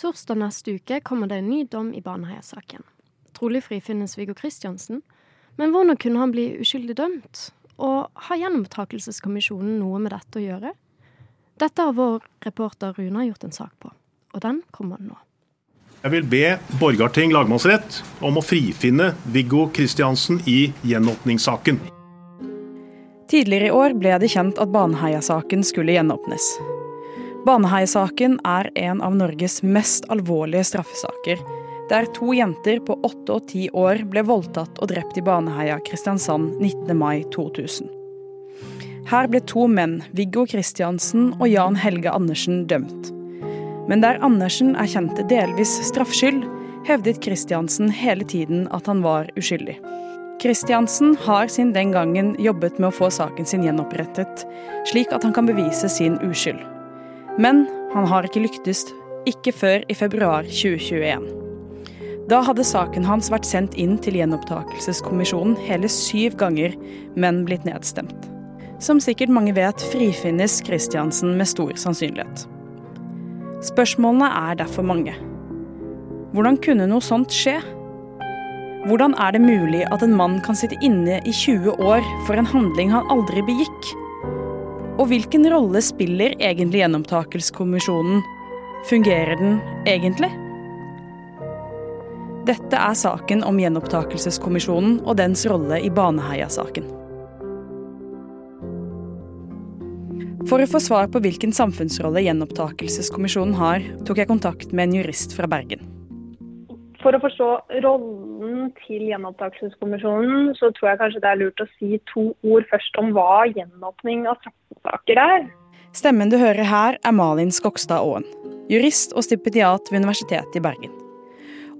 Torsdag neste uke kommer det en ny dom i Baneheia-saken. Trolig frifinnes Viggo Kristiansen, men hvordan kunne han bli uskyldig dømt? Og har Gjenopptakelseskommisjonen noe med dette å gjøre? Dette har vår reporter Runa gjort en sak på, og den kommer nå. Jeg vil be Borgarting lagmannsrett om å frifinne Viggo Kristiansen i gjenåpningssaken. Tidligere i år ble det kjent at Baneheia-saken skulle gjenåpnes. Baneheia-saken er en av Norges mest alvorlige straffesaker, der to jenter på åtte og ti år ble voldtatt og drept i Baneheia, Kristiansand 19. mai 2000. Her ble to menn, Viggo Kristiansen og Jan Helge Andersen, dømt. Men der Andersen erkjente delvis straffskyld, hevdet Kristiansen hele tiden at han var uskyldig. Kristiansen har siden den gangen jobbet med å få saken sin gjenopprettet, slik at han kan bevise sin uskyld. Men han har ikke lyktes, ikke før i februar 2021. Da hadde saken hans vært sendt inn til gjenopptakelseskommisjonen hele syv ganger, men blitt nedstemt. Som sikkert mange vet, frifinnes Kristiansen med stor sannsynlighet. Spørsmålene er derfor mange. Hvordan kunne noe sånt skje? Hvordan er det mulig at en mann kan sitte inne i 20 år for en handling han aldri begikk? Og hvilken rolle spiller egentlig Gjenopptakelseskommisjonen? Fungerer den egentlig? Dette er saken om Gjenopptakelseskommisjonen og dens rolle i Baneheia-saken. For å få svar på hvilken samfunnsrolle Gjenopptakelseskommisjonen har, tok jeg kontakt med en jurist fra Bergen. For å forstå rollen til Gjenopptakelseskommisjonen, så tror jeg kanskje det er lurt å si to ord først om hva gjenåpning av straffesaker er. Stemmen du hører her, er Malin Skogstad Aaen, jurist og stipendiat ved Universitetet i Bergen.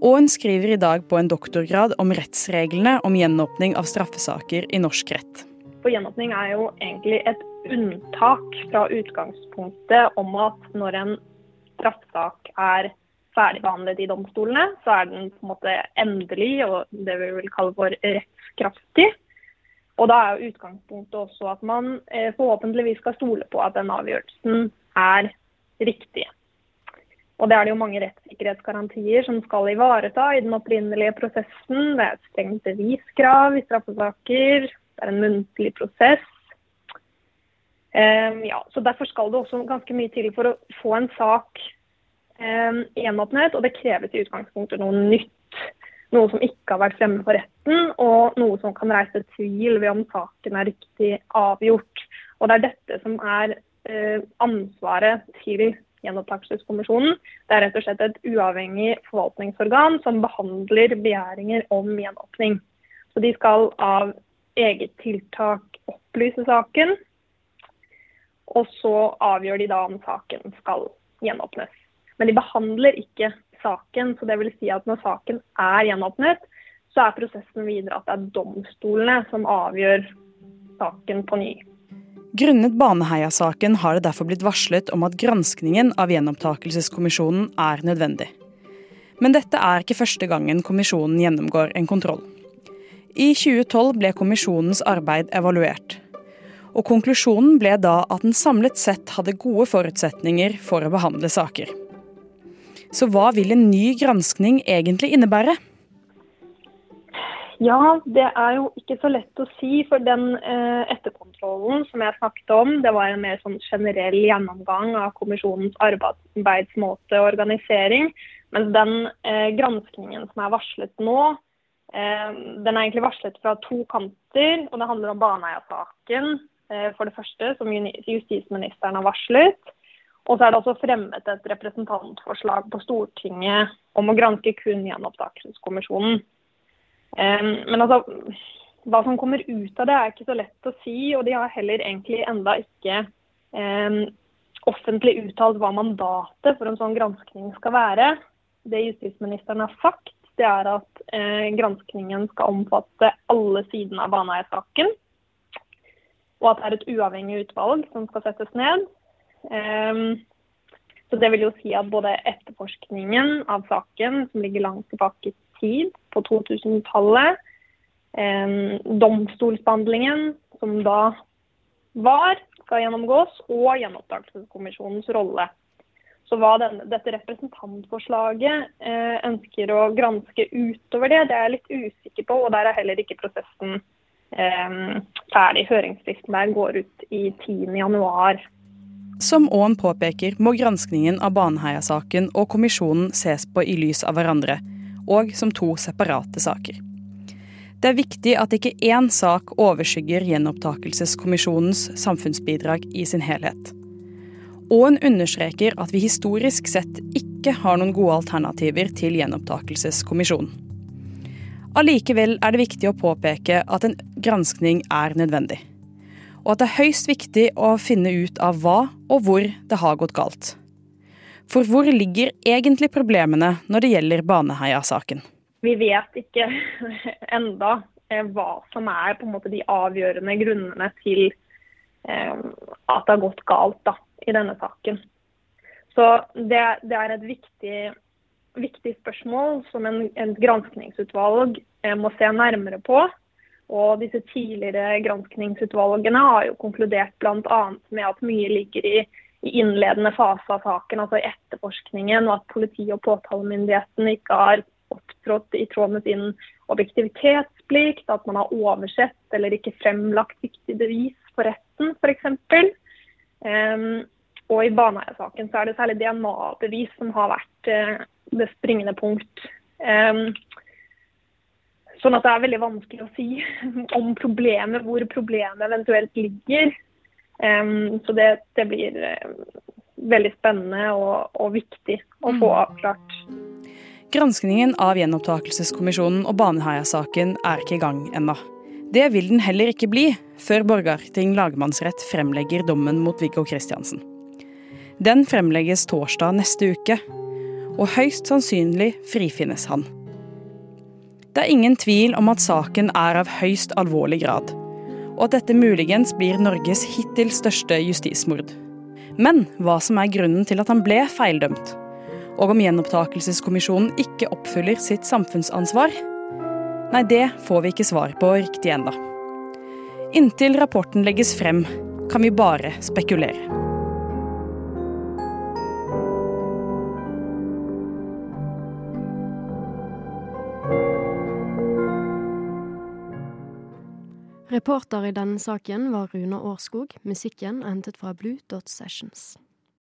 Aaen skriver i dag på en doktorgrad om rettsreglene om gjenåpning av straffesaker i norsk rett. For gjenåpning er jo egentlig et unntak fra utgangspunktet om at når en straffesak er ferdigbehandlet i domstolene, så er den på en måte endelig og det vi vil kalle for rettskraftig. Og da er jo utgangspunktet også at man eh, forhåpentligvis skal stole på at den avgjørelsen er riktig. Og det er det jo mange rettssikkerhetsgarantier som skal ivareta i den opprinnelige prosessen. Det er et strengt beviskrav i straffesaker, det er en muntlig prosess. Um, ja, så Derfor skal det også ganske mye til for å få en sak um, gjenåpnet. Og det kreves i utgangspunktet noe nytt. Noe som ikke har vært fremme for retten, og noe som kan reise tvil ved om saken er riktig avgjort. Og Det er dette som er eh, ansvaret til Gjenopptakelseskommisjonen. Det er rett og slett et uavhengig forvaltningsorgan som behandler begjæringer om gjenåpning. Så De skal av eget tiltak opplyse saken, og så avgjør de da om saken skal gjenåpnes. Men de behandler ikke saken. så det vil si at Når saken er gjenåpnet, så er prosessen videre at det er domstolene som avgjør saken på ny. Grunnet Baneheia-saken har det derfor blitt varslet om at granskningen av Gjenopptakelseskommisjonen er nødvendig. Men dette er ikke første gangen kommisjonen gjennomgår en kontroll. I 2012 ble kommisjonens arbeid evaluert og konklusjonen ble da at den samlet sett hadde gode forutsetninger for å behandle saker. Så hva vil en ny granskning egentlig innebære? Ja, det er jo ikke så lett å si. For den eh, etterkontrollen som jeg snakket om, det var en mer sånn generell gjennomgang av kommisjonens arbeidsmåte og organisering. Mens den eh, granskningen som er varslet nå, eh, den er egentlig varslet fra to kanter. Og det handler om Baneheia-saken, Eh, for det første, som justisministeren har varslet. Og så er det også fremmet et representantforslag på Stortinget om å granske kun Gjenopptakelseskommisjonen. Men altså, hva som kommer ut av det, er ikke så lett å si. Og de har heller egentlig enda ikke offentlig uttalt hva mandatet for en sånn granskning skal være. Det justisministeren har sagt, det er at eh, granskningen skal omfatte alle sidene av Baneheia-saken og at det er et uavhengig utvalg som skal settes ned. Um, så Det vil jo si at både etterforskningen av saken, som ligger langt tilbake i tid, på 2000-tallet, um, domstolsbehandlingen, som da var, skal gjennomgås, og gjenopptakelseskommisjonens rolle. Så hva den, dette representantforslaget eh, ønsker å granske utover det, det er jeg litt usikker på. Og der er heller ikke prosessen eh, ferdig. Høringsfristen der går ut i 10.1. Som Aaen påpeker, må granskningen av Baneheia-saken og kommisjonen ses på i lys av hverandre, og som to separate saker. Det er viktig at ikke én sak overskygger gjenopptakelseskommisjonens samfunnsbidrag i sin helhet. Aaen understreker at vi historisk sett ikke har noen gode alternativer til gjenopptakelseskommisjonen. Allikevel er det viktig å påpeke at en granskning er nødvendig. Og at det er høyst viktig å finne ut av hva og hvor det har gått galt. For hvor ligger egentlig problemene når det gjelder Baneheia-saken? Vi vet ikke enda eh, hva som er på en måte de avgjørende grunnene til eh, at det har gått galt. da i denne saken. Så det, det er et viktig, viktig, spørsmål som en, en granskningsutvalg eh, må se nærmere på. Og disse tidligere granskningsutvalgene har jo konkludert bl.a. med at mye ligger i, innledende fase av saken, altså etterforskningen, og at politi og påtalemyndigheten ikke har opptrådt i tråd med sin objektivitetsplikt, at man har oversett eller ikke fremlagt viktig bevis for retten, f.eks. Um, og i Baneheia-saken så er det særlig DNA-bevis som har vært uh, det springende punkt. Um, sånn at det er veldig vanskelig å si om problemet, hvor problemet eventuelt ligger. Um, så det, det blir uh, veldig spennende og, og, viktig å få mm. avklart. Granskningen av gjenopptakelseskommisjonen og Baneheia-saken er ikke i gang ennå. Det vil den heller ikke bli før Borgarting lagmannsrett fremlegger dommen mot Viggo Kristiansen. Den fremlegges torsdag neste uke, og høyst sannsynlig frifinnes han. Det er ingen tvil om at saken er av høyst alvorlig grad, og at dette muligens blir Norges hittil største justismord. Men hva som er grunnen til at han ble feildømt, og om gjenopptakelseskommisjonen ikke oppfyller sitt samfunnsansvar, Nei, det får vi ikke svar på riktig ennå. Inntil rapporten legges frem, kan vi bare spekulere. Reporter i denne saken var Rune Årskog. Musikken er hentet fra Blue Dot Sessions.